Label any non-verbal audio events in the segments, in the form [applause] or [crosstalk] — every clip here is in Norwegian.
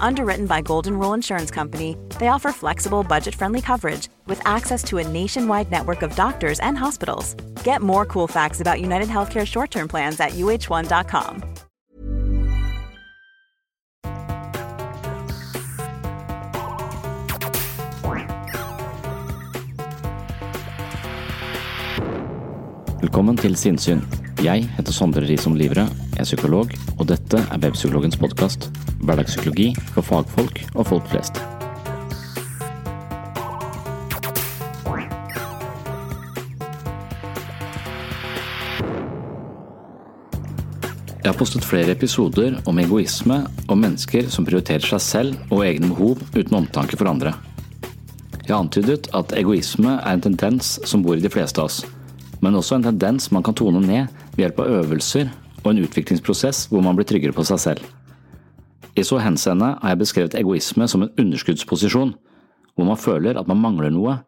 Underwritten by Golden Rule Insurance Company, they offer flexible, budget friendly coverage with access to a nationwide network of doctors and hospitals. Get more cool facts about United Healthcare short term plans at uh1.com. Velkommen til Sinnsyn. Jeg heter Sondre Risom Livre, er psykolog, og dette er Webpsykologens podkast. Hverdagspsykologi for fagfolk og folk flest. Jeg har postet flere episoder om egoisme og mennesker som prioriterer seg selv og egne behov uten omtanke for andre. Jeg har antydet at egoisme er en tendens som bor i de fleste av oss, men også en tendens man kan tone ned ved hjelp av øvelser og en utviklingsprosess hvor man blir tryggere på seg selv. I så henseende har jeg beskrevet egoisme som en underskuddsposisjon, hvor man føler at man mangler noe,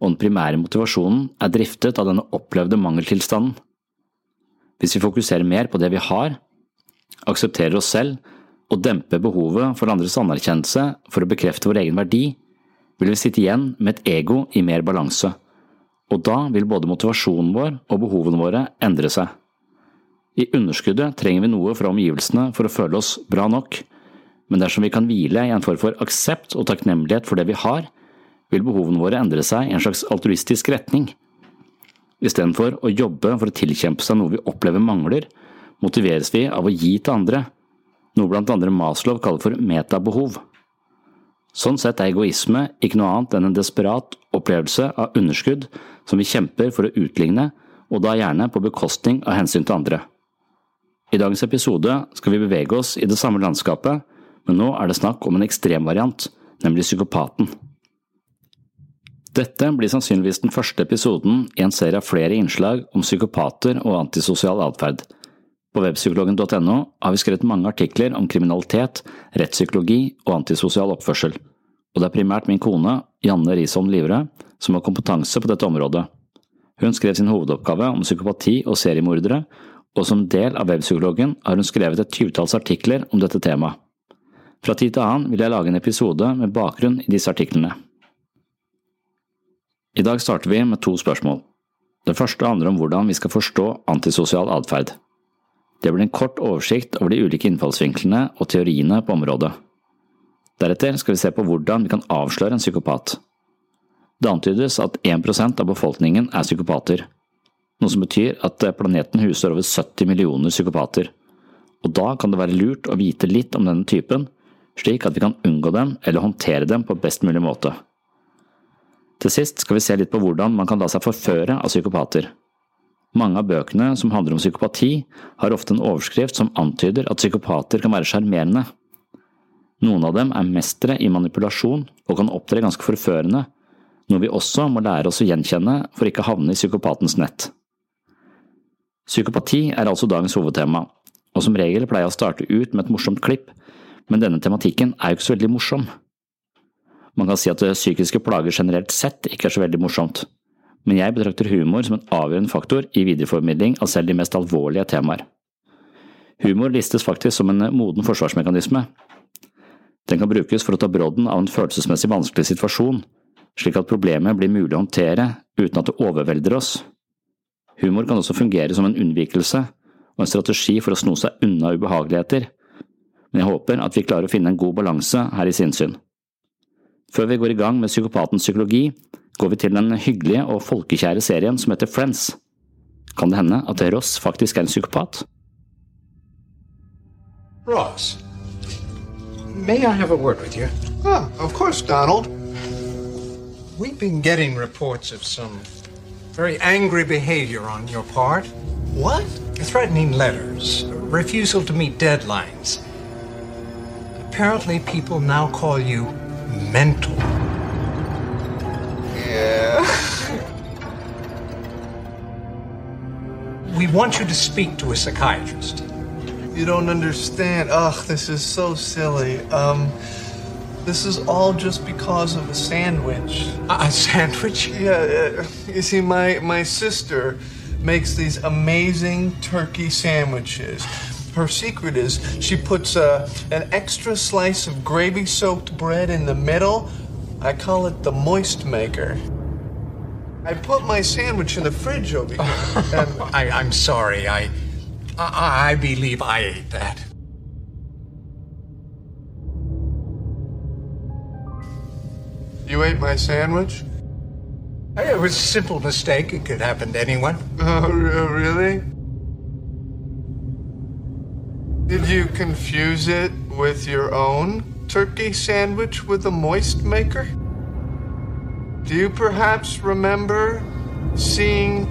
og den primære motivasjonen er driftet av denne opplevde mangeltilstanden. Hvis vi fokuserer mer på det vi har, aksepterer oss selv og demper behovet for andres anerkjennelse for å bekrefte vår egen verdi, vil vi sitte igjen med et ego i mer balanse, og da vil både motivasjonen vår og behovene våre endre seg. I underskuddet trenger vi noe fra omgivelsene for å føle oss bra nok, men dersom vi kan hvile i en form for aksept og takknemlighet for det vi har, vil behovene våre endre seg i en slags altruistisk retning. Istedenfor å jobbe for å tilkjempe seg noe vi opplever mangler, motiveres vi av å gi til andre, noe blant andre Maslow kaller for metabehov. Sånn sett er egoisme ikke noe annet enn en desperat opplevelse av underskudd som vi kjemper for å utligne, og da gjerne på bekostning av hensyn til andre. I dagens episode skal vi bevege oss i det samme landskapet, men nå er det snakk om en ekstremvariant, nemlig psykopaten. Dette blir sannsynligvis den første episoden i en serie av flere innslag om psykopater og antisosial atferd. På webpsykologen.no har vi skrevet mange artikler om kriminalitet, rettspsykologi og antisosial oppførsel, og det er primært min kone, Janne Risholm Livre, som har kompetanse på dette området. Hun skrev sin hovedoppgave om psykopati og seriemordere, og som del av webpsykologen har hun skrevet et tyvetalls artikler om dette temaet. Fra tid til annen vil jeg lage en episode med bakgrunn i disse artiklene. I dag starter vi med to spørsmål. Det første handler om hvordan vi skal forstå antisosial atferd. Det blir en kort oversikt over de ulike innfallsvinklene og teoriene på området. Deretter skal vi se på hvordan vi kan avsløre en psykopat. Det antydes at 1% av befolkningen er psykopater, noe som betyr at planeten huser over 70 millioner psykopater. Og da kan det være lurt å vite litt om denne typen, slik at vi kan unngå dem eller håndtere dem på best mulig måte. Til sist skal vi se litt på hvordan man kan la seg forføre av psykopater. Mange av bøkene som handler om psykopati, har ofte en overskrift som antyder at psykopater kan være sjarmerende. Noen av dem er mestere i manipulasjon og kan opptre ganske forførende, noe vi også må lære oss å gjenkjenne for ikke å havne i psykopatens nett. Psykopati er altså dagens hovedtema, og som regel pleier jeg å starte ut med et morsomt klipp, men denne tematikken er jo ikke så veldig morsom. Man kan si at psykiske plager generelt sett ikke er så veldig morsomt, men jeg betrakter humor som en avgjørende faktor i videreformidling av selv de mest alvorlige temaer. Humor listes faktisk som en moden forsvarsmekanisme. Den kan brukes for å ta brodden av en følelsesmessig vanskelig situasjon, slik at problemet blir mulig å håndtere uten at det overvelder oss. Humor kan også fungere som en unnvikelse og en strategi for å sno seg unna ubehageligheter, men jeg håper at vi klarer å finne en god balanse her i sinnssyn. Før vi går i gang med psykopatens psykologi, går vi til den hyggelige og folkekjære serien som heter Friends. Kan det hende at Ross faktisk er en psykopat? Ross, may I have a word with you? Ah, of course, Donald. We've been getting reports of some very angry behavior on your part. What? Threatening letters, refusal to meet deadlines. Apparently, people now call you mental. Yeah. We want you to speak to a psychiatrist. You don't understand. Ugh, this is so silly. Um, this is all just because of a sandwich. A, a sandwich? Yeah, uh, you see, my my sister makes these amazing turkey sandwiches. Her secret is she puts uh, an extra slice of gravy-soaked bread in the middle. I call it the moist maker. I put my sandwich in the fridge over here. and [laughs] I, I'm sorry. I, I, I believe I ate that. You ate my sandwich? It was a simple mistake. It could happen to anyone. Oh, really? Did you confuse it with your own turkey sandwich with a moist maker? Do you perhaps remember seeing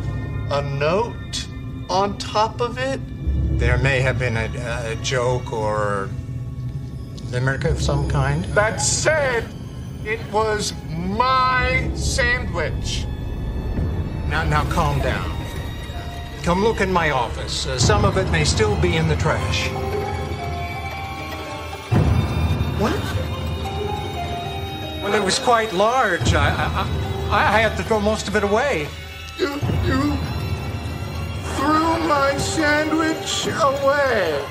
a note on top of it? There may have been a, a joke or limerick of some kind. That said, it was my sandwich. Now, now, calm down. Come look in my office. Uh, some of it may still be in the trash. What? Well, it was quite large. I, I, I, I had to throw most of it away. You, you threw my sandwich away.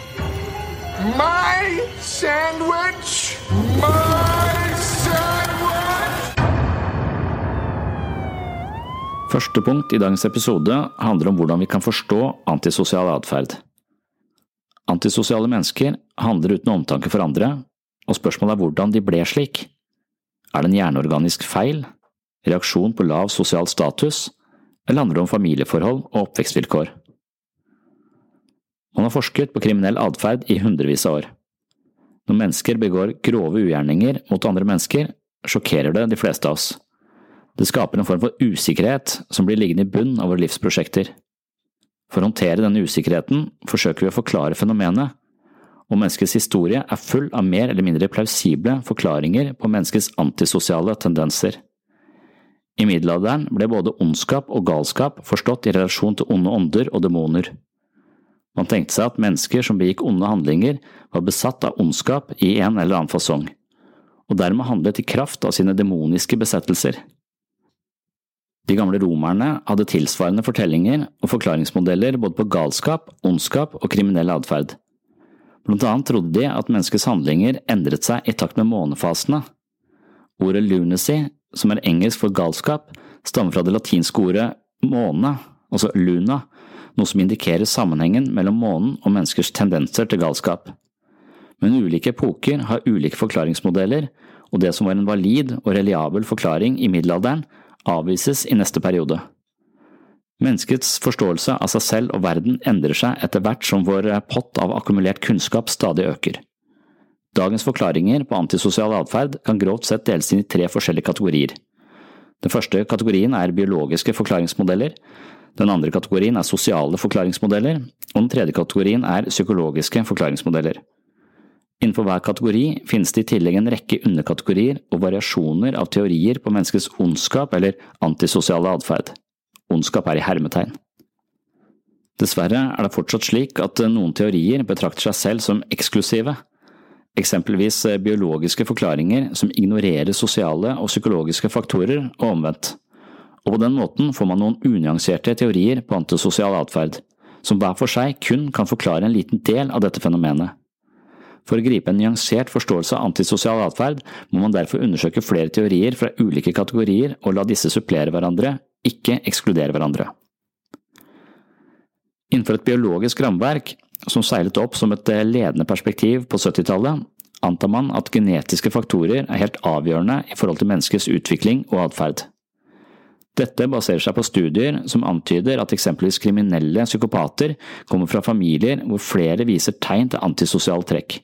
My sandwich? My Første punkt i dagens episode handler om hvordan vi kan forstå antisosial atferd. Antisosiale mennesker handler uten omtanke for andre, og spørsmålet er hvordan de ble slik. Er det en hjerneorganisk feil, reaksjon på lav sosial status, eller handler det om familieforhold og oppvekstvilkår? Man har forsket på kriminell atferd i hundrevis av år. Når mennesker begår grove ugjerninger mot andre mennesker, sjokkerer det de fleste av oss. Det skaper en form for usikkerhet som blir liggende i bunn av våre livsprosjekter. For å håndtere denne usikkerheten forsøker vi å forklare fenomenet, og menneskets historie er full av mer eller mindre plausible forklaringer på menneskets antisosiale tendenser. I middelalderen ble både ondskap og galskap forstått i relasjon til onde ånder og demoner. Man tenkte seg at mennesker som begikk onde handlinger, var besatt av ondskap i en eller annen fasong, og dermed handlet i kraft av sine demoniske besettelser. De gamle romerne hadde tilsvarende fortellinger og forklaringsmodeller både på galskap, ondskap og kriminell atferd. Blant annet trodde de at menneskets handlinger endret seg i takt med månefasene. Ordet lunacy, som er engelsk for galskap, stammer fra det latinske ordet måne, altså luna, noe som indikerer sammenhengen mellom månen og menneskers tendenser til galskap. Men ulike epoker har ulike forklaringsmodeller, og det som var en valid og reliabel forklaring i middelalderen, avvises i neste periode. Menneskets forståelse av seg selv og verden endrer seg etter hvert som vår pott av akkumulert kunnskap stadig øker. Dagens forklaringer på antisosial atferd kan grovt sett deles inn i tre forskjellige kategorier. Den første kategorien er biologiske forklaringsmodeller, den andre kategorien er sosiale forklaringsmodeller, og den tredje kategorien er psykologiske forklaringsmodeller. Innenfor hver kategori finnes det i tillegg en rekke underkategorier og variasjoner av teorier på menneskets ondskap eller antisosiale atferd. Ondskap er i hermetegn. Dessverre er det fortsatt slik at noen teorier betrakter seg selv som eksklusive, eksempelvis biologiske forklaringer som ignorerer sosiale og psykologiske faktorer, og omvendt. Og på den måten får man noen unyanserte teorier på antisosial atferd, som hver for seg kun kan forklare en liten del av dette fenomenet. For å gripe en nyansert forståelse av antisosial atferd må man derfor undersøke flere teorier fra ulike kategorier og la disse supplere hverandre, ikke ekskludere hverandre. Innenfor et biologisk rammeverk, som seilet opp som et ledende perspektiv på 70-tallet, antar man at genetiske faktorer er helt avgjørende i forhold til menneskets utvikling og atferd. Dette baserer seg på studier som antyder at eksempelvis kriminelle psykopater kommer fra familier hvor flere viser tegn til antisosiale trekk.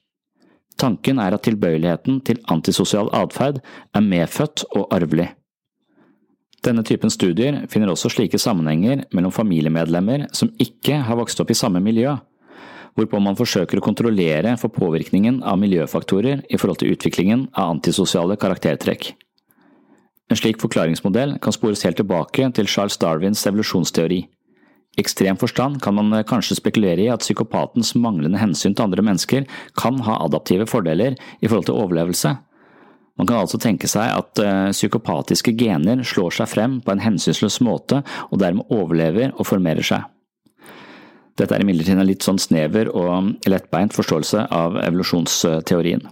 Tanken er at tilbøyeligheten til antisosial atferd er medfødt og arvelig. Denne typen studier finner også slike sammenhenger mellom familiemedlemmer som ikke har vokst opp i samme miljø, hvorpå man forsøker å kontrollere for påvirkningen av miljøfaktorer i forhold til utviklingen av antisosiale karaktertrekk. En slik forklaringsmodell kan spores helt tilbake til Charles Darwins evolusjonsteori. Ekstrem forstand kan man kanskje spekulere i at psykopatens manglende hensyn til andre mennesker kan ha adaptive fordeler i forhold til overlevelse. Man kan altså tenke seg at uh, psykopatiske gener slår seg frem på en hensynsløs måte og dermed overlever og formerer seg. Dette er imidlertid en litt sånn snever og lettbeint forståelse av evolusjonsteorien.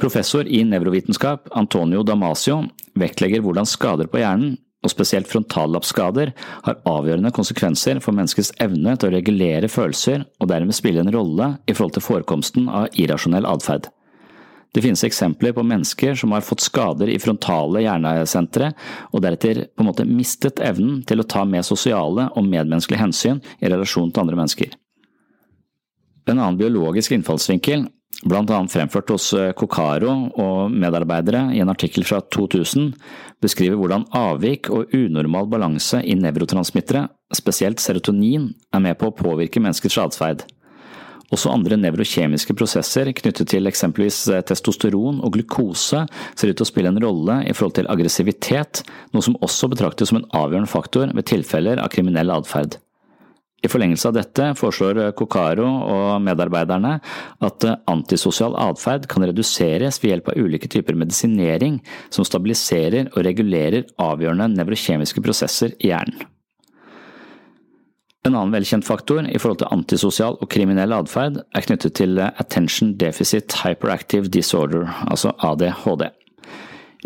Professor i nevrovitenskap Antonio Damasio vektlegger hvordan skader på hjernen, og spesielt frontallappskader, har avgjørende konsekvenser for menneskets evne til å regulere følelser og dermed spille en rolle i forhold til forekomsten av irrasjonell atferd. Det finnes eksempler på mennesker som har fått skader i frontale hjernesentre, og deretter på en måte mistet evnen til å ta med sosiale og medmenneskelige hensyn i relasjon til andre mennesker. En annen biologisk innfallsvinkel, blant annet fremført hos Kokaro og medarbeidere i en artikkel fra 2000, beskriver hvordan avvik og unormal balanse i nevrotransmittere, spesielt serotonin, er med på å påvirke menneskets atferd. Også andre nevrokjemiske prosesser knyttet til eksempelvis eh, testosteron og glukose ser ut til å spille en rolle i forhold til aggressivitet, noe som også betraktes som en avgjørende faktor ved tilfeller av kriminell atferd. I forlengelse av dette foreslår Kokaro og medarbeiderne at eh, antisosial atferd kan reduseres ved hjelp av ulike typer medisinering som stabiliserer og regulerer avgjørende nevrokjemiske prosesser i hjernen. En annen velkjent faktor i forhold til antisosial og kriminell atferd er knyttet til Attention Deficit Hyperactive Disorder, altså ADHD.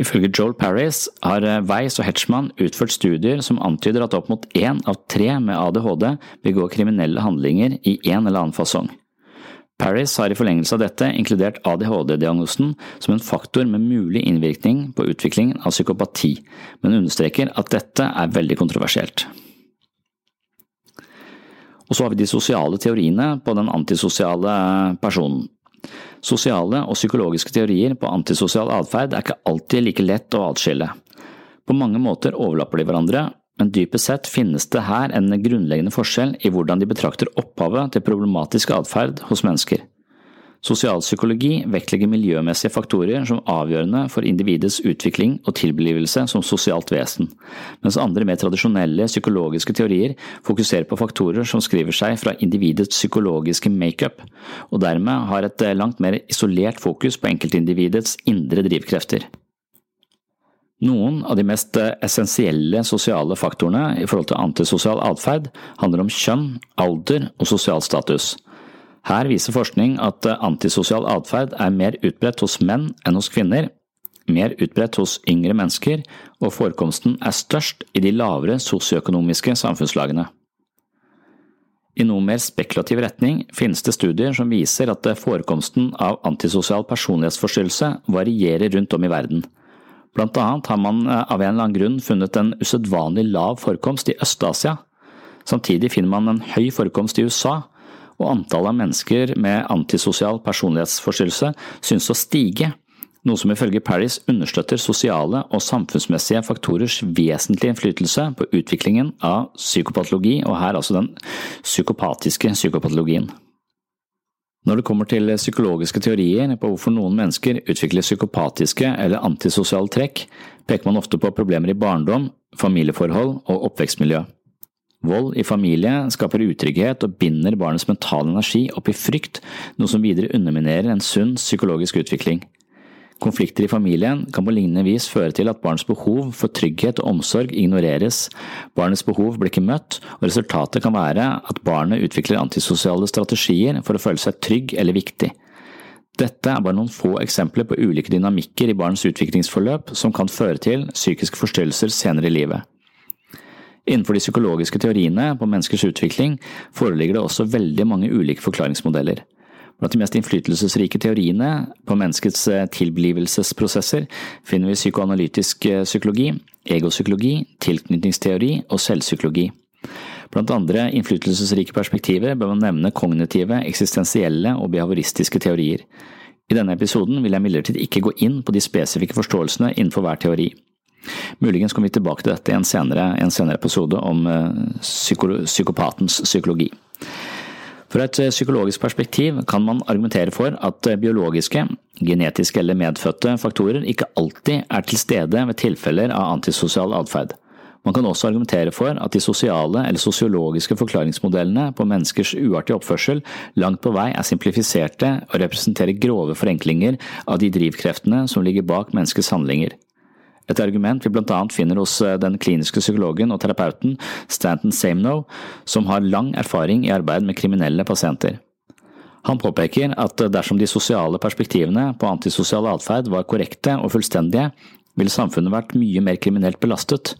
Ifølge Joel Paris har Weiss og Hetchman utført studier som antyder at opp mot én av tre med ADHD begår kriminelle handlinger i en eller annen fasong. Paris har i forlengelse av dette inkludert ADHD-diagnosen som en faktor med mulig innvirkning på utviklingen av psykopati, men understreker at dette er veldig kontroversielt. Og så har vi de sosiale teoriene på den antisosiale personen. Sosiale og psykologiske teorier på antisosial atferd er ikke alltid like lett å atskille. På mange måter overlapper de hverandre, men dypest sett finnes det her en grunnleggende forskjell i hvordan de betrakter opphavet til problematisk atferd hos mennesker. Sosialpsykologi vektlegger miljømessige faktorer som avgjørende for individets utvikling og tilblivelse som sosialt vesen, mens andre mer tradisjonelle psykologiske teorier fokuserer på faktorer som skriver seg fra individets psykologiske makeup, og dermed har et langt mer isolert fokus på enkeltindividets indre drivkrefter. Noen av de mest essensielle sosiale faktorene i forhold til antisosial atferd handler om kjønn, alder og sosial status. Her viser forskning at antisosial atferd er mer utbredt hos menn enn hos kvinner, mer utbredt hos yngre mennesker, og forekomsten er størst i de lavere sosioøkonomiske samfunnslagene. I noe mer spekulativ retning finnes det studier som viser at forekomsten av antisosial personlighetsforstyrrelse varierer rundt om i verden. Blant annet har man av en eller annen grunn funnet en usedvanlig lav forekomst i Øst-Asia. Samtidig finner man en høy forekomst i USA, og antallet av mennesker med antisosial personlighetsforstyrrelse synes å stige, noe som ifølge Paris understøtter sosiale og samfunnsmessige faktorers vesentlige innflytelse på utviklingen av psykopatologi, og her altså den psykopatiske psykopatologien. Når det kommer til psykologiske teorier på hvorfor noen mennesker utvikler psykopatiske eller antisosiale trekk, peker man ofte på problemer i barndom, familieforhold og oppvekstmiljø. Vold i familie skaper utrygghet og binder barnets mentale energi opp i frykt, noe som videre underminerer en sunn psykologisk utvikling. Konflikter i familien kan på lignende vis føre til at barns behov for trygghet og omsorg ignoreres, barnets behov blir ikke møtt, og resultatet kan være at barnet utvikler antisosiale strategier for å føle seg trygg eller viktig. Dette er bare noen få eksempler på ulike dynamikker i barns utviklingsforløp som kan føre til psykiske forstyrrelser senere i livet. Innenfor de psykologiske teoriene på menneskers utvikling foreligger det også veldig mange ulike forklaringsmodeller. Blant de mest innflytelsesrike teoriene på menneskets eh, tilblivelsesprosesser finner vi psykoanalytisk eh, psykologi, egopsykologi, tilknytningsteori og selvpsykologi. Blant andre innflytelsesrike perspektiver bør man nevne kognitive, eksistensielle og behavoristiske teorier. I denne episoden vil jeg imidlertid ikke gå inn på de spesifikke forståelsene innenfor hver teori. Muligens kommer vi tilbake til dette i en senere, en senere episode om eh, psyko, psykopatens psykologi. Fra et eh, psykologisk perspektiv kan man argumentere for at eh, biologiske, genetiske eller medfødte faktorer ikke alltid er til stede ved tilfeller av antisosial atferd. Man kan også argumentere for at de sosiale eller sosiologiske forklaringsmodellene på menneskers uartige oppførsel langt på vei er simplifiserte og representerer grove forenklinger av de drivkreftene som ligger bak menneskets handlinger. Et argument vi annet finner hos eh, den kliniske psykologen og terapeuten Stanton Samenow, som har lang erfaring i arbeid med kriminelle pasienter. Han påpeker at dersom de sosiale perspektivene på antisosial atferd var korrekte og fullstendige, ville samfunnet vært mye mer kriminelt belastet.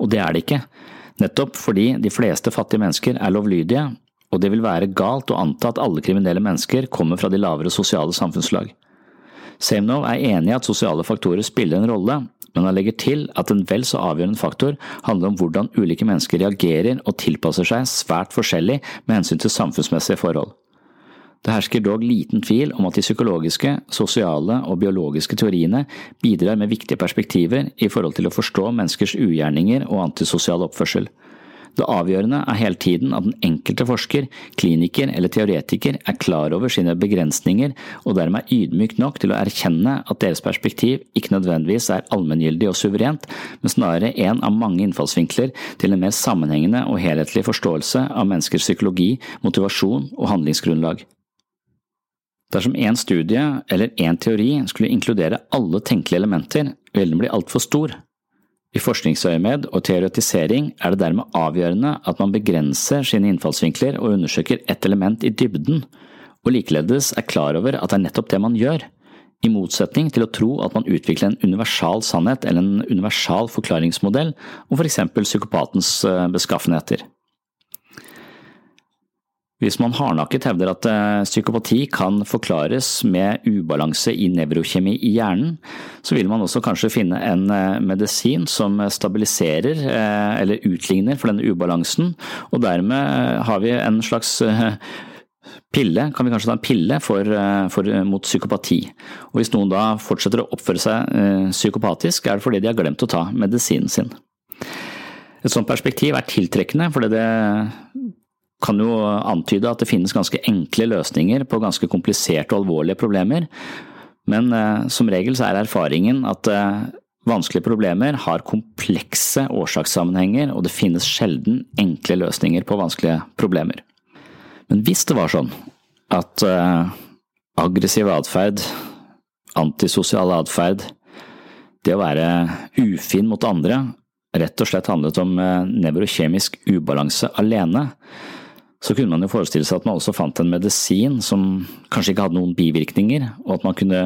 Og det er det ikke, nettopp fordi de fleste fattige mennesker er lovlydige, og det vil være galt å anta at alle kriminelle mennesker kommer fra de lavere sosiale samfunnslag. Samenow er enig i at sosiale faktorer spiller en rolle, men han legger til at en vel så avgjørende faktor handler om hvordan ulike mennesker reagerer og tilpasser seg svært forskjellig med hensyn til samfunnsmessige forhold. Det hersker dog liten tvil om at de psykologiske, sosiale og biologiske teoriene bidrar med viktige perspektiver i forhold til å forstå menneskers ugjerninger og antisosial oppførsel. Det avgjørende er hele tiden at den enkelte forsker, kliniker eller teoretiker er klar over sine begrensninger og dermed er ydmyk nok til å erkjenne at deres perspektiv ikke nødvendigvis er allmenngyldig og suverent, men snarere en av mange innfallsvinkler til en mer sammenhengende og helhetlig forståelse av menneskers psykologi, motivasjon og handlingsgrunnlag. Dersom én studie eller én teori skulle inkludere alle tenkelige elementer, ville den bli altfor stor. I forskningsøyemed og teoretisering er det dermed avgjørende at man begrenser sine innfallsvinkler og undersøker ett element i dybden, og likeledes er klar over at det er nettopp det man gjør, i motsetning til å tro at man utvikler en universal sannhet eller en universal forklaringsmodell om for eksempel psykopatens eh, beskaffenheter. Hvis man hardnakket hevder at eh, psykopati kan forklares med ubalanse i nevrokjemi i hjernen, så vil man også kanskje finne en eh, medisin som stabiliserer eh, eller utligner for denne ubalansen, og dermed har vi en slags pille, kan vi kanskje ta en pille for, for, mot psykopati. Og Hvis noen da fortsetter å oppføre seg psykopatisk, er det fordi de har glemt å ta medisinen sin. Et sånt perspektiv er tiltrekkende, fordi det kan jo antyde at det finnes ganske enkle løsninger på ganske kompliserte og alvorlige problemer, men eh, som regel så er erfaringen at eh, vanskelige problemer har komplekse årsakssammenhenger, og det finnes sjelden enkle løsninger på vanskelige problemer. Men hvis det var sånn at eh, aggressiv atferd, antisosial atferd, det å være ufin mot andre, rett og slett handlet om nevrokjemisk ubalanse alene, så kunne man jo forestille seg at man også fant en medisin som kanskje ikke hadde noen bivirkninger, og at man kunne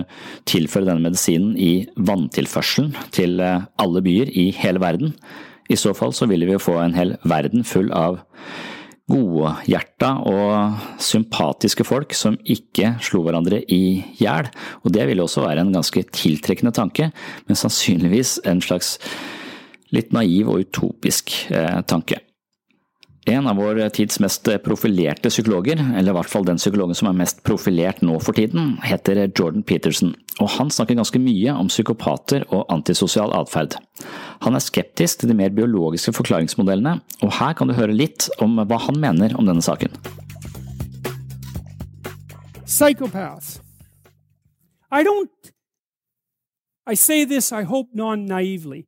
tilføre denne medisinen i vanntilførselen til eh, alle byer i hele verden. I så fall så ville vi jo få en hel verden full av godhjerta og sympatiske folk som ikke slo hverandre i hjel, og det ville også være en ganske tiltrekkende tanke, men sannsynligvis en slags litt naiv og utopisk eh, tanke. En av vår tids mest profilerte psykologer, eller i hvert fall den psykologen som er mest profilert nå for tiden, heter Jordan Peterson, og han snakker ganske mye om psykopater og antisosial atferd. Han er skeptisk til de mer biologiske forklaringsmodellene, og her kan du høre litt om hva han mener om denne saken. Psychopaths. I don't I say this, I hope non-naively.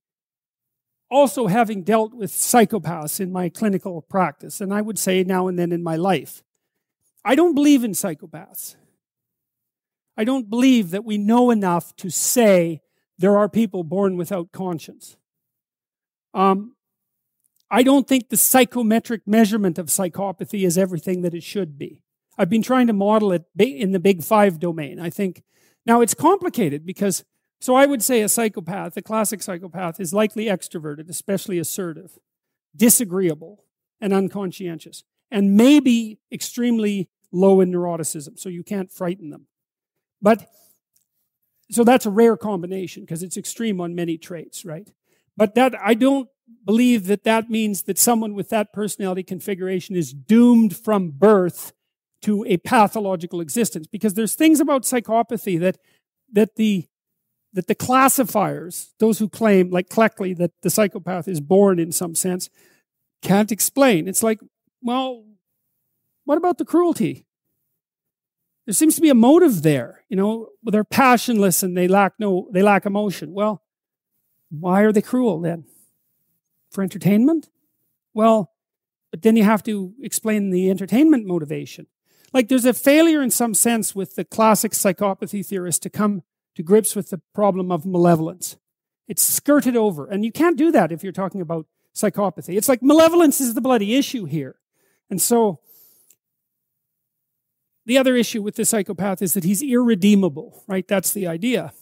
Also having dealt with psychopaths in my clinical practice, and I would say now and then in my life, I don't believe in psychopaths. I don't believe that we know enough to say there are people born without conscience. Um, I don't think the psychometric measurement of psychopathy is everything that it should be. I've been trying to model it in the big five domain. I think now it's complicated because, so I would say a psychopath, a classic psychopath, is likely extroverted, especially assertive, disagreeable, and unconscientious, and maybe extremely low in neuroticism, so you can't frighten them. But so that's a rare combination because it's extreme on many traits, right? But that I don't believe that that means that someone with that personality configuration is doomed from birth to a pathological existence because there's things about psychopathy that that the that the classifiers, those who claim, like Cleckley, that the psychopath is born in some sense, can't explain. It's like, well, what about the cruelty? There seems to be a motive there. You know, they're passionless and they lack no, they lack emotion. Well, why are they cruel then? For entertainment? Well, but then you have to explain the entertainment motivation. Like there's a failure in some sense with the classic psychopathy theorists to come to grips with the problem of malevolence. It's skirted over. And you can't do that if you're talking about psychopathy. It's like malevolence is the bloody issue here. And so the other issue with the psychopath is that he's irredeemable, right? That's the idea.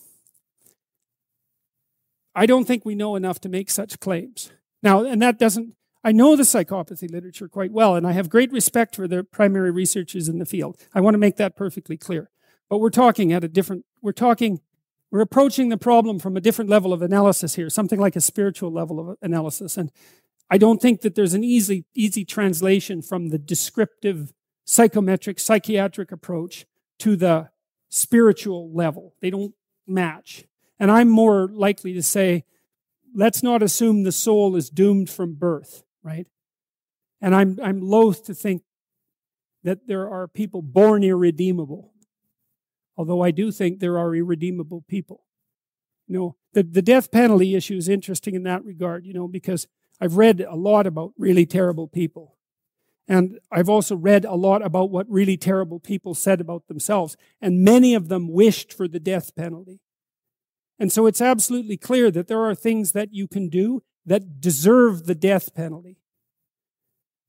I don't think we know enough to make such claims. Now, and that doesn't I know the psychopathy literature quite well, and I have great respect for the primary researchers in the field. I want to make that perfectly clear. But we're talking at a different, we're talking, we're approaching the problem from a different level of analysis here, something like a spiritual level of analysis. And I don't think that there's an easy, easy translation from the descriptive, psychometric, psychiatric approach to the spiritual level. They don't match. And I'm more likely to say, let's not assume the soul is doomed from birth right? And I'm, I'm loath to think that there are people born irredeemable, although I do think there are irredeemable people. You know, the, the death penalty issue is interesting in that regard, you know, because I've read a lot about really terrible people. And I've also read a lot about what really terrible people said about themselves. And many of them wished for the death penalty. And so it's absolutely clear that there are things that you can do that deserve the death penalty.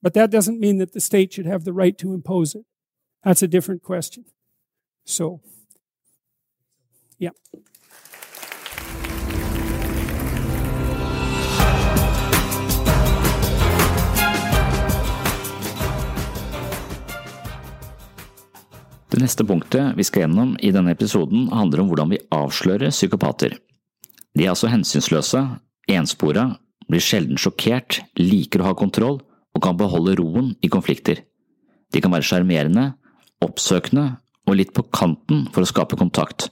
But that doesn't mean that the state should have the right to impose it. That's a different question. So, yeah. Det neste punktet vi skal gjennom i denne episoden, handler om hvordan vi avslører psykopater. De er altså hensynsløse, enspora blir sjelden sjokkert, liker å ha kontroll og kan beholde roen i konflikter. De kan være sjarmerende, oppsøkende og litt på kanten for å skape kontakt.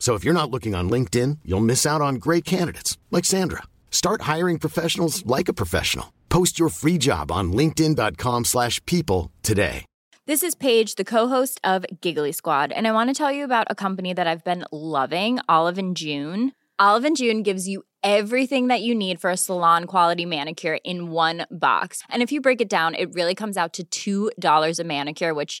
So if you're not looking on LinkedIn, you'll miss out on great candidates like Sandra. Start hiring professionals like a professional. Post your free job on linkedin.com/people today. This is Paige, the co-host of Giggly Squad, and I want to tell you about a company that I've been loving, Olive and June. Olive and June gives you everything that you need for a salon quality manicure in one box. And if you break it down, it really comes out to $2 a manicure, which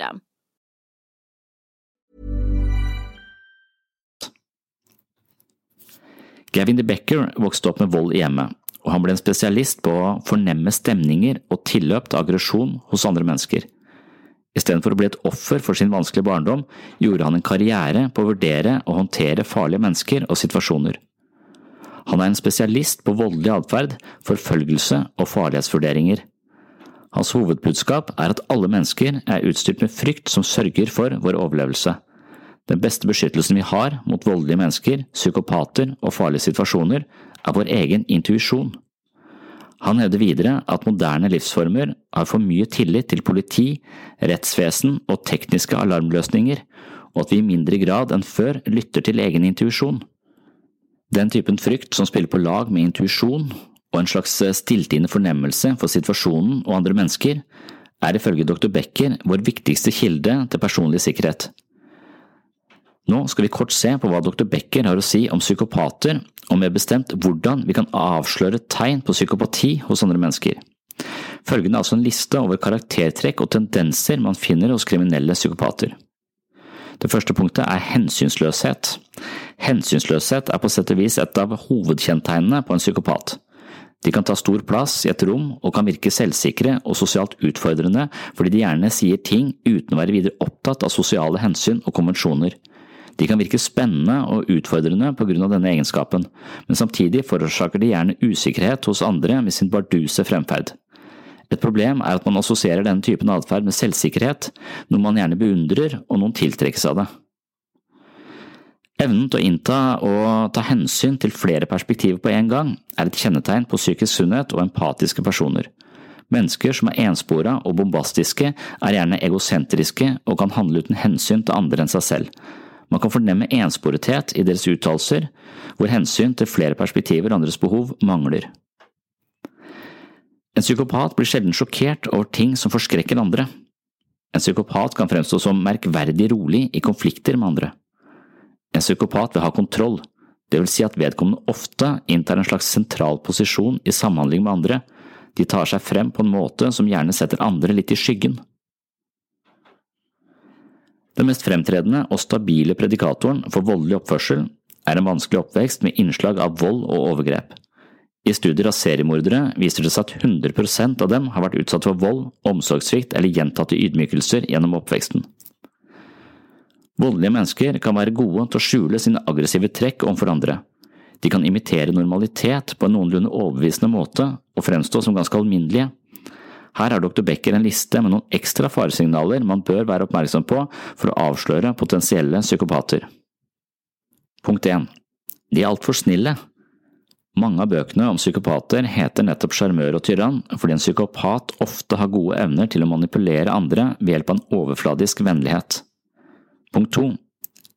Gavin De Becker vokste opp med vold i hjemmet, og han ble en spesialist på å fornemme stemninger og tilløp til aggresjon hos andre mennesker. Istedenfor å bli et offer for sin vanskelige barndom, gjorde han en karriere på å vurdere og håndtere farlige mennesker og situasjoner. Han er en spesialist på voldelig atferd, forfølgelse og farlighetsvurderinger. Hans hovedbudskap er at alle mennesker er utstyrt med frykt som sørger for vår overlevelse. Den beste beskyttelsen vi har mot voldelige mennesker, psykopater og farlige situasjoner, er vår egen intuisjon. Han hevder videre at moderne livsformer har for mye tillit til politi, rettsvesen og tekniske alarmløsninger, og at vi i mindre grad enn før lytter til egen intuisjon. Den typen frykt som spiller på lag med intuisjon og en slags stilltiende fornemmelse for situasjonen og andre mennesker, er ifølge dr. Becker vår viktigste kilde til personlig sikkerhet. Nå skal vi kort se på hva dr. Becker har å si om psykopater, og mer bestemt hvordan vi kan avsløre tegn på psykopati hos andre mennesker. Følgende er altså en liste over karaktertrekk og tendenser man finner hos kriminelle psykopater. Det første punktet er hensynsløshet. Hensynsløshet er på sett og vis et av hovedkjennetegnene på en psykopat. De kan ta stor plass i et rom og kan virke selvsikre og sosialt utfordrende fordi de gjerne sier ting uten å være videre opptatt av sosiale hensyn og konvensjoner. De kan virke spennende og utfordrende på grunn av denne egenskapen, men samtidig forårsaker de gjerne usikkerhet hos andre med sin barduse fremferd. Et problem er at man assosierer denne typen atferd med selvsikkerhet, noe man gjerne beundrer og noen tiltrekkes av det. Evnen til å innta og ta hensyn til flere perspektiver på en gang er et kjennetegn på psykisk sunnhet og empatiske personer. Mennesker som er enspora og bombastiske, er gjerne egosentriske og kan handle uten hensyn til andre enn seg selv. Man kan fornemme ensporethet i deres uttalelser, hvor hensyn til flere perspektiver og andres behov mangler. En psykopat blir sjelden sjokkert over ting som forskrekker andre. En psykopat kan fremstå som merkverdig rolig i konflikter med andre. En psykopat vil ha kontroll, det vil si at vedkommende ofte inntar en slags sentral posisjon i samhandling med andre, de tar seg frem på en måte som gjerne setter andre litt i skyggen. Den mest fremtredende og stabile predikatoren for voldelig oppførsel er en vanskelig oppvekst med innslag av vold og overgrep. I studier av seriemordere viser det seg at 100% av dem har vært utsatt for vold, omsorgssvikt eller gjentatte ydmykelser gjennom oppveksten. Voldelige mennesker kan være gode til å skjule sine aggressive trekk overfor andre. De kan imitere normalitet på en noenlunde overbevisende måte og fremstå som ganske alminnelige. Her har dr. Becker en liste med noen ekstra faresignaler man bør være oppmerksom på for å avsløre potensielle psykopater. Punkt 1. De er altfor snille. Mange av bøkene om psykopater heter nettopp sjarmør og tyrann fordi en psykopat ofte har gode evner til å manipulere andre ved hjelp av en overfladisk vennlighet. Punkt 2.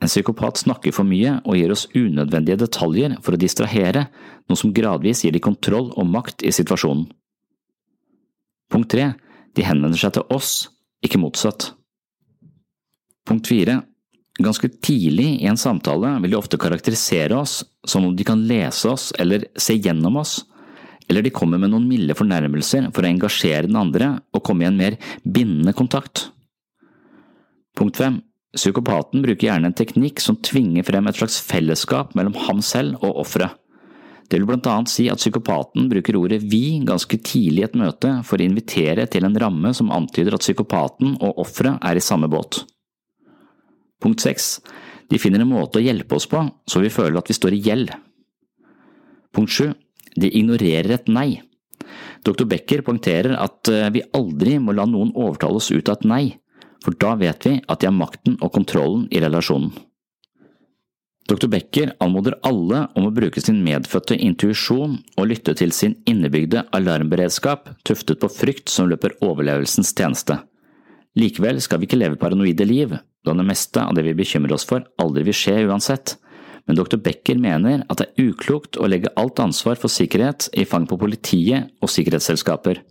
En psykopat snakker for mye og gir oss unødvendige detaljer for å distrahere, noe som gradvis gir de kontroll og makt i situasjonen. Punkt 3. De henvender seg til oss, ikke motsatt. Punkt 4. Ganske tidlig i en samtale vil de ofte karakterisere oss som om de kan lese oss eller se gjennom oss, eller de kommer med noen milde fornærmelser for å engasjere den andre og komme i en mer bindende kontakt. Punkt 5. Psykopaten bruker gjerne en teknikk som tvinger frem et slags fellesskap mellom ham selv og offeret. Det vil blant annet si at psykopaten bruker ordet vi ganske tidlig i et møte for å invitere til en ramme som antyder at psykopaten og offeret er i samme båt. Punkt 6. De finner en måte å hjelpe oss på så vi føler at vi står i gjeld. Punkt 7. De ignorerer et nei. Dr. Becker poengterer at eh, vi aldri må la noen overtale oss ut av et nei for da vet vi at de har makten og kontrollen i relasjonen. Dr. Becker anmoder alle om å bruke sin medfødte intuisjon og lytte til sin innebygde alarmberedskap tuftet på frykt som løper overlevelsens tjeneste. Likevel skal vi ikke leve paranoide liv, da det meste av det vi bekymrer oss for, aldri vil skje uansett, men dr. Becker mener at det er uklokt å legge alt ansvar for sikkerhet i fang på politiet og sikkerhetsselskaper.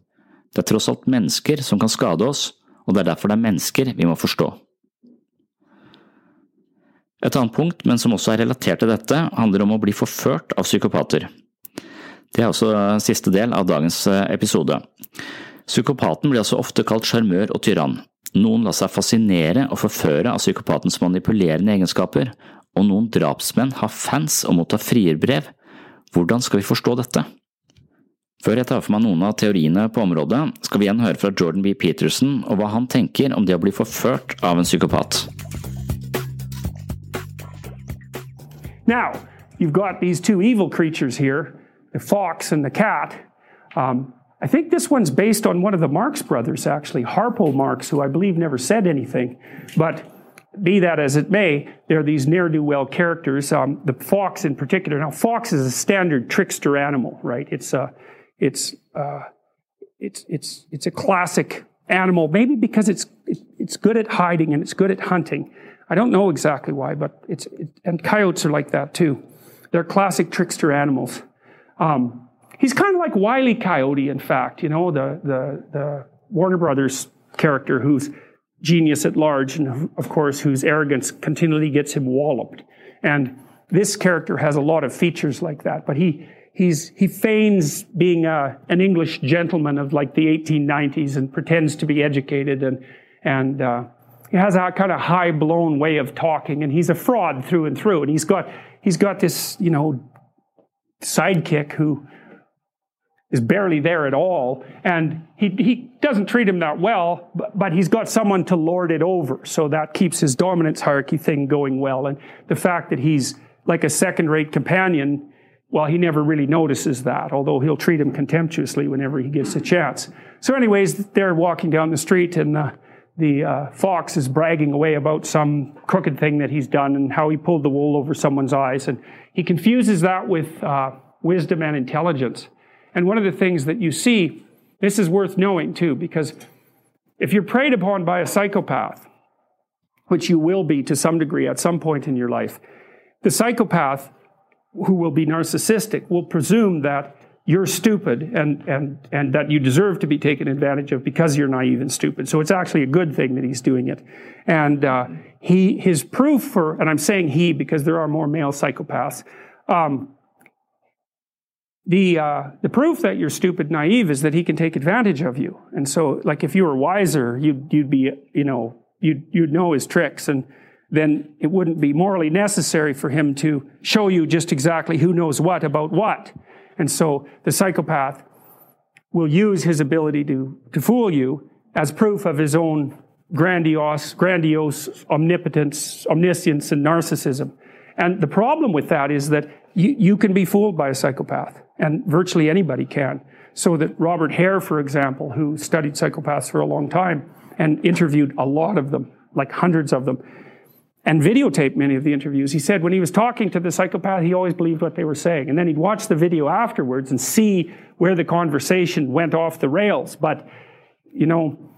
Det er tross alt mennesker som kan skade oss, og det er derfor det er mennesker vi må forstå. Et annet punkt, men som også er relatert til dette, handler om å bli forført av psykopater. Det er også siste del av dagens eh, episode. Psykopaten blir altså ofte kalt sjarmør og tyrann. Noen lar seg fascinere og forføre av psykopatens manipulerende egenskaper, og noen drapsmenn har fans og mottar frierbrev. Hvordan skal vi forstå dette? Før jeg tar for meg noen av teoriene på området, skal vi igjen høre fra Jordan B. Peterson og hva han tenker om det å bli forført av en psykopat. Now, you've got these two evil creatures here, the fox and the cat. Um, I think this one's based on one of the Marx brothers, actually, Harpo Marx, who I believe never said anything. But be that as it may, there are these ne'er do well characters. Um, the fox, in particular. Now, fox is a standard trickster animal, right? It's a, it's, uh, it's, it's, it's a classic animal, maybe because it's, it's good at hiding and it's good at hunting. I don't know exactly why, but it's, it, and coyotes are like that too. They're classic trickster animals. Um, he's kind of like Wiley Coyote, in fact, you know, the, the, the Warner Brothers character who's genius at large and, of course, whose arrogance continually gets him walloped. And this character has a lot of features like that, but he, he's, he feigns being a, an English gentleman of like the 1890s and pretends to be educated and, and, uh, he has a kind of high blown way of talking, and he's a fraud through and through. And he's got he's got this you know sidekick who is barely there at all, and he he doesn't treat him that well, but, but he's got someone to lord it over, so that keeps his dominance hierarchy thing going well. And the fact that he's like a second rate companion well, he never really notices that, although he'll treat him contemptuously whenever he gets a chance. So, anyways, they're walking down the street, and uh, the uh, fox is bragging away about some crooked thing that he's done and how he pulled the wool over someone's eyes. And he confuses that with uh, wisdom and intelligence. And one of the things that you see, this is worth knowing too, because if you're preyed upon by a psychopath, which you will be to some degree at some point in your life, the psychopath who will be narcissistic will presume that you're stupid and, and, and that you deserve to be taken advantage of because you're naive and stupid. So it's actually a good thing that he's doing it. And uh, he, his proof for, and I'm saying he because there are more male psychopaths, um, the, uh, the proof that you're stupid, naive is that he can take advantage of you. And so, like, if you were wiser, you'd, you'd be, you know, you'd, you'd know his tricks and then it wouldn't be morally necessary for him to show you just exactly who knows what about what. And so the psychopath will use his ability to, to fool you as proof of his own grandiose, grandiose omnipotence, omniscience, and narcissism. And the problem with that is that you, you can be fooled by a psychopath, and virtually anybody can. So that Robert Hare, for example, who studied psychopaths for a long time and interviewed a lot of them, like hundreds of them, and videotaped many of the interviews. He said when he was talking to the psychopath, he always believed what they were saying. And then he'd watch the video afterwards and see where the conversation went off the rails. But, you know,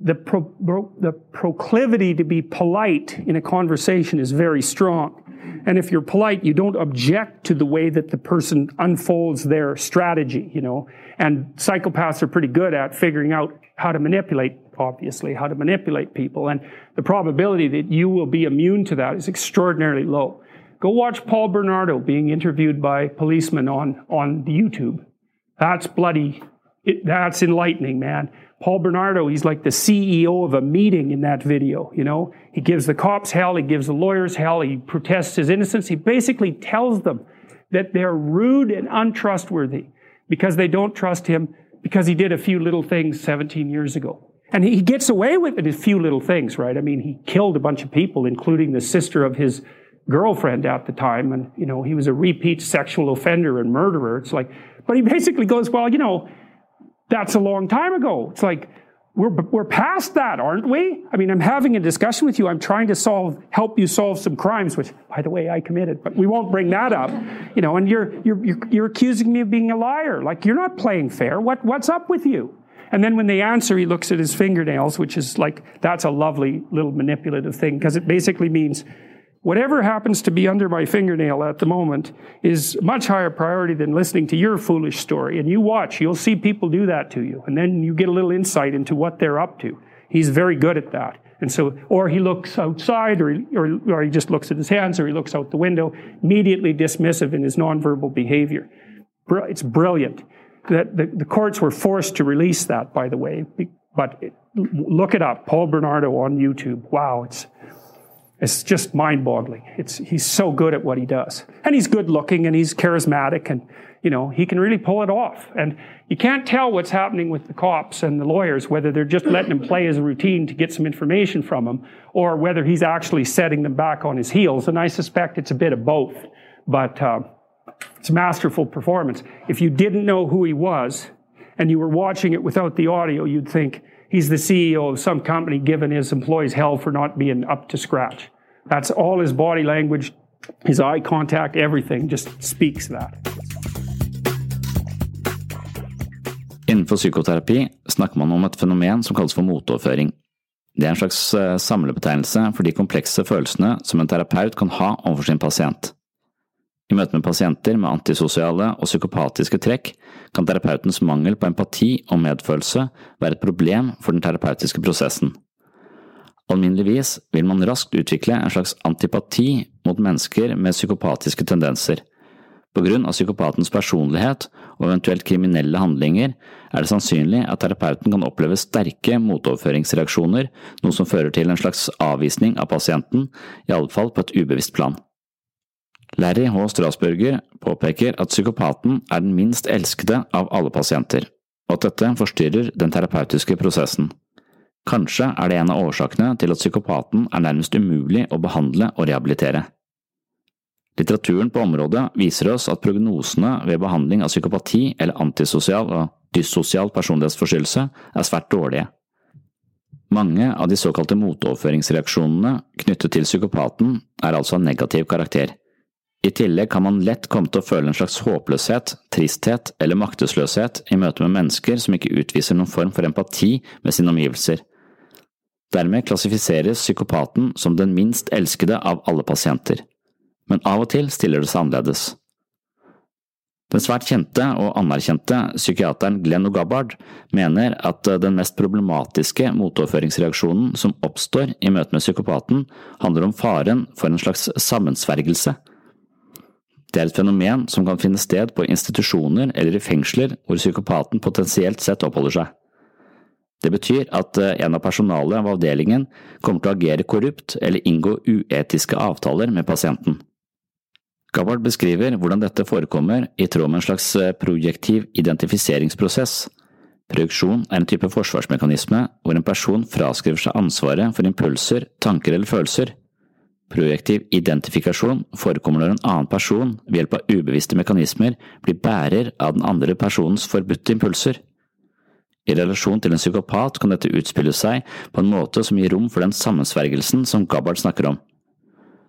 the, pro, the proclivity to be polite in a conversation is very strong. And if you're polite, you don't object to the way that the person unfolds their strategy, you know. And psychopaths are pretty good at figuring out how to manipulate, obviously, how to manipulate people. And the probability that you will be immune to that is extraordinarily low. Go watch Paul Bernardo being interviewed by policemen on, on YouTube. That's bloody, it, that's enlightening, man. Paul Bernardo, he's like the CEO of a meeting in that video, you know. He gives the cops hell, he gives the lawyers hell, he protests his innocence. He basically tells them that they're rude and untrustworthy because they don't trust him because he did a few little things 17 years ago. And he gets away with it, a few little things, right? I mean, he killed a bunch of people, including the sister of his girlfriend at the time. And, you know, he was a repeat sexual offender and murderer. It's like, but he basically goes, well, you know, that's a long time ago. It's like, we're, we're past that, aren't we? I mean, I'm having a discussion with you. I'm trying to solve, help you solve some crimes, which, by the way, I committed, but we won't bring that up. You know, and you're, you're, you're, accusing me of being a liar. Like, you're not playing fair. What, what's up with you? And then when they answer, he looks at his fingernails, which is like, that's a lovely little manipulative thing because it basically means whatever happens to be under my fingernail at the moment is much higher priority than listening to your foolish story. And you watch, you'll see people do that to you. And then you get a little insight into what they're up to. He's very good at that. And so, or he looks outside, or, or, or he just looks at his hands, or he looks out the window, immediately dismissive in his nonverbal behavior. It's brilliant. That the, the courts were forced to release that, by the way. But it, look it up, Paul Bernardo on YouTube. Wow, it's it's just mind-boggling. It's he's so good at what he does, and he's good-looking, and he's charismatic, and you know he can really pull it off. And you can't tell what's happening with the cops and the lawyers whether they're just letting him play as a routine to get some information from him, or whether he's actually setting them back on his heels. And I suspect it's a bit of both. But uh, it's a masterful performance. If you didn't know who he was, and you were watching it without the audio, you'd think he's the CEO of some company giving his employees hell for not being up to scratch. That's all his body language, his eye contact, everything just speaks that. Innenfor psykoterapi snakker man om et fenomen som kalles for motoverføring. Det er en slags eh, samlebetegnelse for de komplekse følelsene som en terapeut kan ha overfor sin pasient. I møte med pasienter med antisosiale og psykopatiske trekk kan terapeutens mangel på empati og medfølelse være et problem for den terapeutiske prosessen. Alminneligvis vil man raskt utvikle en slags antipati mot mennesker med psykopatiske tendenser. På grunn av psykopatens personlighet og eventuelt kriminelle handlinger er det sannsynlig at terapeuten kan oppleve sterke motoverføringsreaksjoner, noe som fører til en slags avvisning av pasienten, i alle fall på et ubevisst plan. Larry H. Strasburger påpeker at psykopaten er den minst elskede av alle pasienter, og at dette forstyrrer den terapeutiske prosessen. Kanskje er det en av årsakene til at psykopaten er nærmest umulig å behandle og rehabilitere. Litteraturen på området viser oss at prognosene ved behandling av psykopati eller antisosial og dyssosial personlighetsforstyrrelse er svært dårlige. Mange av de såkalte motoverføringsreaksjonene knyttet til psykopaten er altså av negativ karakter. I tillegg kan man lett komme til å føle en slags håpløshet, tristhet eller maktesløshet i møte med mennesker som ikke utviser noen form for empati med sine omgivelser. Dermed klassifiseres psykopaten som den minst elskede av alle pasienter. Men av og til stiller det seg annerledes. Den svært kjente og anerkjente psykiateren Glenn O'Gabbard mener at den mest problematiske motoverføringsreaksjonen som oppstår i møte med psykopaten, handler om faren for en slags sammensvergelse det er et fenomen som kan finne sted på institusjoner eller i fengsler hvor psykopaten potensielt sett oppholder seg. Det betyr at eh, en av personalet av avdelingen kommer til å agere korrupt eller inngå uetiske avtaler med pasienten. Gabbard beskriver hvordan dette forekommer i tråd med en slags eh, projektiv identifiseringsprosess. Projeksjon er en type forsvarsmekanisme hvor en person fraskriver seg ansvaret for impulser, tanker eller følelser, Projektiv identifikasjon forekommer når en annen person ved hjelp av ubevisste mekanismer blir bærer av den andre personens forbudte impulser. I relasjon til en psykopat kan dette utspille seg på en måte som gir rom for den sammensvergelsen som Gabbard snakker om.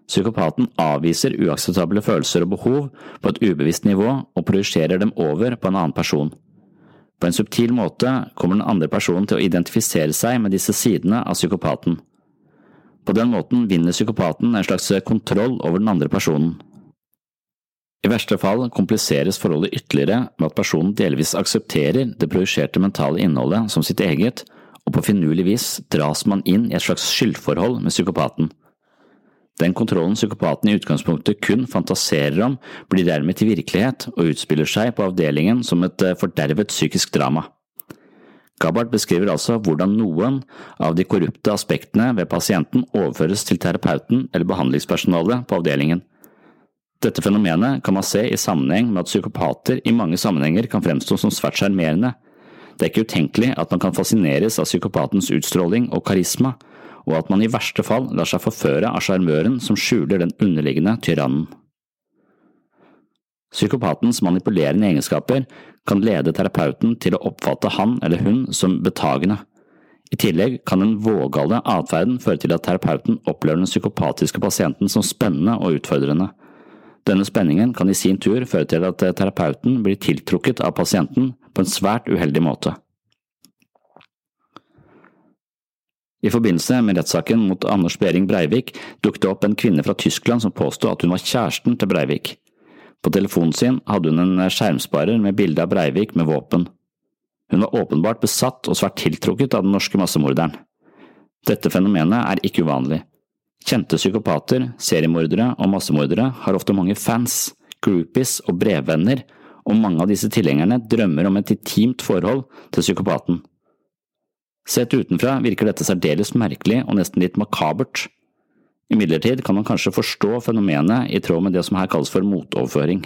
Psykopaten avviser uakseptable følelser og behov på et ubevisst nivå og projiserer dem over på en annen person. På en subtil måte kommer den andre personen til å identifisere seg med disse sidene av psykopaten. På den måten vinner psykopaten en slags kontroll over den andre personen. I verste fall kompliseres forholdet ytterligere med at personen delvis aksepterer det projiserte mentale innholdet som sitt eget, og på finurlig vis dras man inn i et slags skyldforhold med psykopaten. Den kontrollen psykopaten i utgangspunktet kun fantaserer om, blir dermed til virkelighet og utspiller seg på avdelingen som et eh, fordervet psykisk drama. Gabbard beskriver altså hvordan noen av de korrupte aspektene ved pasienten overføres til terapeuten eller behandlingspersonalet på avdelingen. Dette fenomenet kan man se i sammenheng med at psykopater i mange sammenhenger kan fremstå som svært sjarmerende. Det er ikke utenkelig at man kan fascineres av psykopatens utstråling og karisma, og at man i verste fall lar seg forføre av sjarmøren som skjuler den underliggende tyrannen. Psykopatens manipulerende egenskaper kan lede terapeuten til å oppfatte han eller hun som betagende. I tillegg kan den vågale atferden føre til at terapeuten opplever den psykopatiske pasienten som spennende og utfordrende. Denne spenningen kan i sin tur føre til at terapeuten blir tiltrukket av pasienten på en svært uheldig måte. I forbindelse med rettssaken mot Anders Behring Breivik dukket det opp en kvinne fra Tyskland som påstod at hun var kjæresten til Breivik. På telefonen sin hadde hun en skjermsparer med bilde av Breivik med våpen. Hun var åpenbart besatt og svært tiltrukket av den norske massemorderen. Dette fenomenet er ikke uvanlig. Kjente psykopater, seriemordere og massemordere har ofte mange fans, groupies og brevvenner, og mange av disse tilhengerne drømmer om et intimt forhold til psykopaten. Sett utenfra virker dette særdeles merkelig og nesten litt makabert. Imidlertid kan man kanskje forstå fenomenet i tråd med det som her kalles for motoverføring.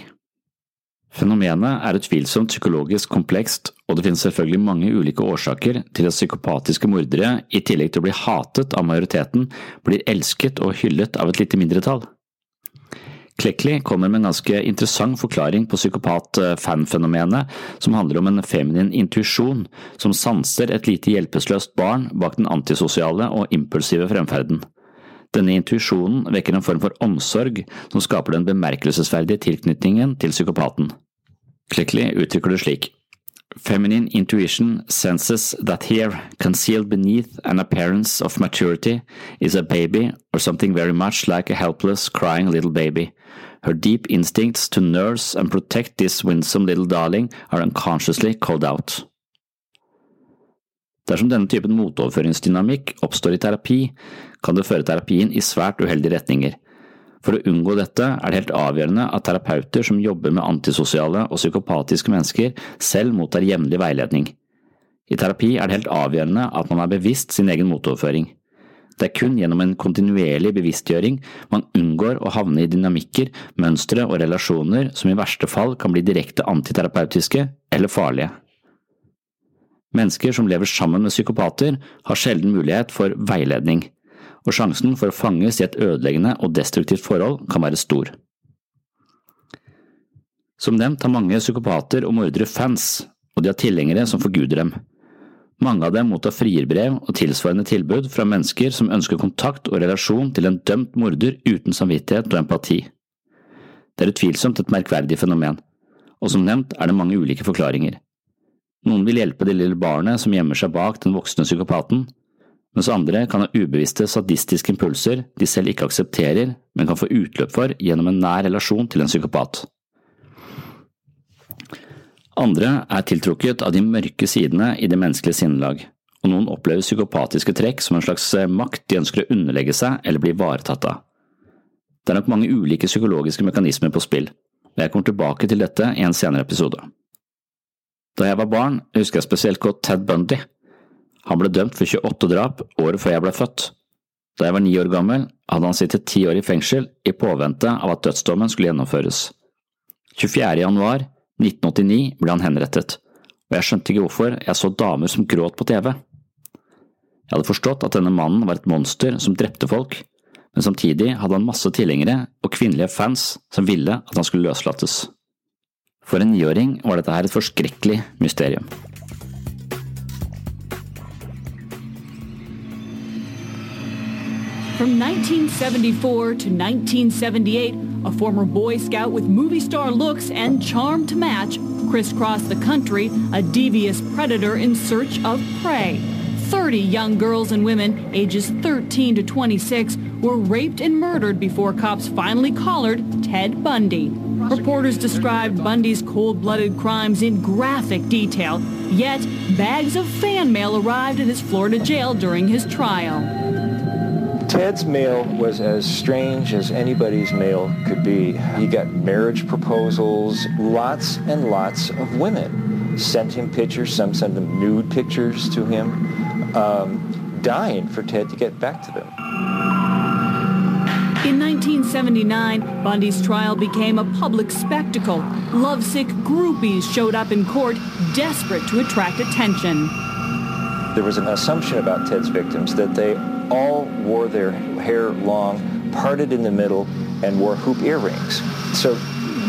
Fenomenet er utvilsomt psykologisk komplekst, og det finnes selvfølgelig mange ulike årsaker til at psykopatiske mordere, i tillegg til å bli hatet av majoriteten, blir elsket og hyllet av et lite mindretall. Klekli kommer med en ganske interessant forklaring på psykopat-fan-fenomenet, som handler om en feminin intuisjon som sanser et lite hjelpeløst barn bak den antisosiale og impulsive fremferden. Denne intuisjonen vekker en form for omsorg som skaper den bemerkelsesverdige tilknytningen til psykopaten. Clickley uttrykker det slik. Feminine intuition senses that here, concealed beneath an appearance of maturity, is a baby or something very much like a helpless, crying little baby. Her deep instincts to nurse and protect this winsome little darling are unconsciously called out. Dersom denne typen motoverføringsdynamikk oppstår i terapi, kan det føre terapien i svært uheldige retninger. For å unngå dette er det helt avgjørende at terapeuter som jobber med antisosiale og psykopatiske mennesker, selv mottar jevnlig veiledning. I terapi er det helt avgjørende at man er bevisst sin egen motoverføring. Det er kun gjennom en kontinuerlig bevisstgjøring man unngår å havne i dynamikker, mønstre og relasjoner som i verste fall kan bli direkte antiterapeutiske eller farlige. Mennesker som lever sammen med psykopater, har sjelden mulighet for veiledning og sjansen for å fanges i et ødeleggende og destruktivt forhold kan være stor. Som nevnt har mange psykopater og mordere fans, og de har tilhengere som forguder dem. Mange av dem mottar frierbrev og tilsvarende tilbud fra mennesker som ønsker kontakt og relasjon til en dømt morder uten samvittighet og empati. Det er utvilsomt et merkverdig fenomen, og som nevnt er det mange ulike forklaringer. Noen vil hjelpe det lille barnet som gjemmer seg bak den voksne psykopaten, mens andre kan ha ubevisste sadistiske impulser de selv ikke aksepterer, men kan få utløp for gjennom en nær relasjon til en psykopat. Andre er tiltrukket av de mørke sidene i det menneskelige sinnelag, og noen opplever psykopatiske trekk som en slags eh, makt de ønsker å underlegge seg eller bli ivaretatt av. Det er nok mange ulike psykologiske mekanismer på spill, og jeg kommer tilbake til dette i en senere episode. Da jeg var barn, husker jeg spesielt godt Ted Bundy, han ble dømt for 28 drap året før jeg ble født. Da jeg var ni år gammel, hadde han sittet ti år i fengsel i påvente av at dødsdommen skulle gjennomføres. 24. januar 1989 ble han henrettet, og jeg skjønte ikke hvorfor jeg så damer som gråt på TV. Jeg hadde forstått at denne mannen var et monster som drepte folk, men samtidig hadde han masse tilhengere og kvinnelige fans som ville at han skulle løslates. For en niåring var dette her et forskrekkelig mysterium. From 1974 to 1978, a former Boy Scout with movie star looks and charm to match crisscrossed the country, a devious predator in search of prey. 30 young girls and women ages 13 to 26 were raped and murdered before cops finally collared Ted Bundy. Reporters described Bundy's cold-blooded crimes in graphic detail, yet bags of fan mail arrived at his Florida jail during his trial. Ted's mail was as strange as anybody's mail could be. He got marriage proposals, lots and lots of women sent him pictures. Some sent them nude pictures to him, um, dying for Ted to get back to them. In 1979, Bundy's trial became a public spectacle. Lovesick groupies showed up in court, desperate to attract attention. There was an assumption about Ted's victims that they all wore their hair long, parted in the middle, and wore hoop earrings. So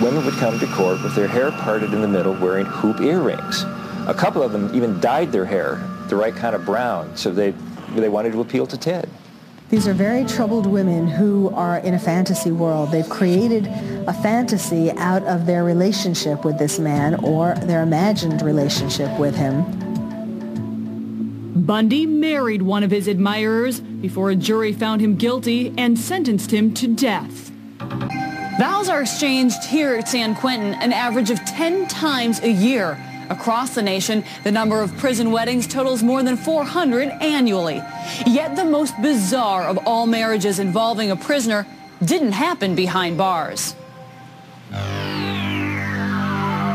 women would come to court with their hair parted in the middle wearing hoop earrings. A couple of them even dyed their hair the right kind of brown, so they, they wanted to appeal to Ted. These are very troubled women who are in a fantasy world. They've created a fantasy out of their relationship with this man or their imagined relationship with him. Bundy married one of his admirers before a jury found him guilty and sentenced him to death. Vows are exchanged here at San Quentin an average of 10 times a year. Across the nation, the number of prison weddings totals more than 400 annually. Yet the most bizarre of all marriages involving a prisoner didn't happen behind bars.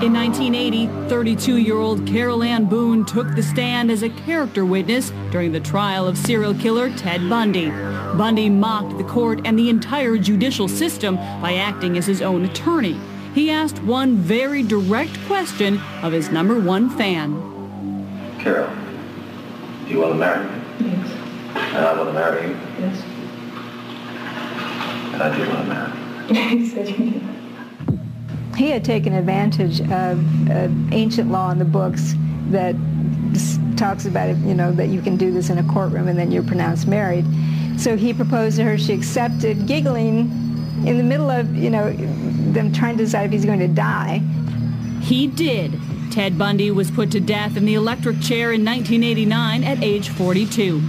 In 1980, 32-year-old Carol Ann Boone took the stand as a character witness during the trial of serial killer Ted Bundy. Bundy mocked the court and the entire judicial system by acting as his own attorney. He asked one very direct question of his number one fan. Carol, do you want to marry me? Yes. And I want to marry you? Yes. And I do want to marry you. [laughs] he said you did. He had taken advantage of uh, ancient law in the books that talks about it, you know, that you can do this in a courtroom and then you're pronounced married. So he proposed to her. She accepted, giggling in the middle of, you know, them trying to decide if he's going to die. He did. Ted Bundy was put to death in the electric chair in 1989 at age 42.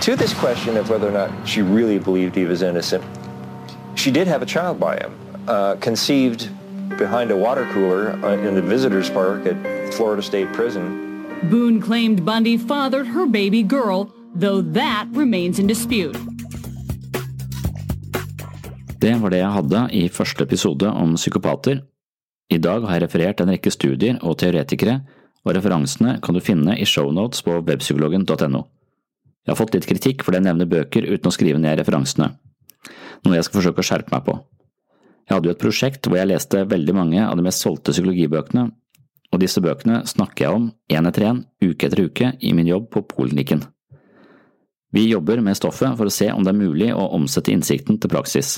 To this question of whether or not she really believed he was innocent, she did have a child by him, uh, conceived behind a water cooler uh, in the visitors park at Florida State Prison. Boone claimed Bundy fathered her baby girl, though that remains in dispute. Det var det jeg hadde i første episode om psykopater. I dag har jeg referert en rekke studier og teoretikere, og referansene kan du finne i shownotes på webpsykologen.no. Jeg har fått litt kritikk fordi jeg nevner bøker uten å skrive ned referansene, noe jeg skal forsøke å skjerpe meg på. Jeg hadde jo et prosjekt hvor jeg leste veldig mange av de mest solgte psykologibøkene, og disse bøkene snakker jeg om én etter én, uke etter uke, i min jobb på poliklinikken. Vi jobber med stoffet for å se om det er mulig å omsette innsikten til praksis.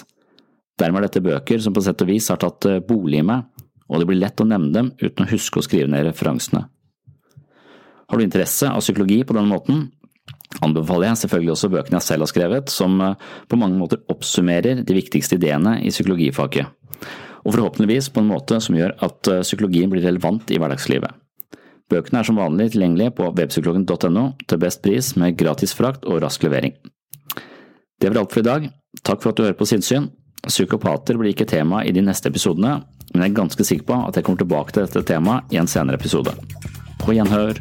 Dermed er dette bøker som på sett og vis har tatt eh, bolig i meg, og det blir lett å nevne dem uten å huske å skrive ned referansene. Har du interesse av psykologi på denne måten, anbefaler jeg selvfølgelig også bøkene jeg selv har skrevet, som eh, på mange måter oppsummerer de viktigste ideene i psykologifaget, og forhåpentligvis på en måte som gjør at eh, psykologien blir relevant i hverdagslivet. Bøkene er som vanlig tilgjengelige på webpsykologen.no til best pris med gratis frakt og rask levering. Det var alt for i dag. Takk for at du hører på Sinnssyn. Psykopater blir ikke tema i de neste episodene, men jeg er ganske sikker på at jeg kommer tilbake til dette temaet i en senere episode. På gjenhør.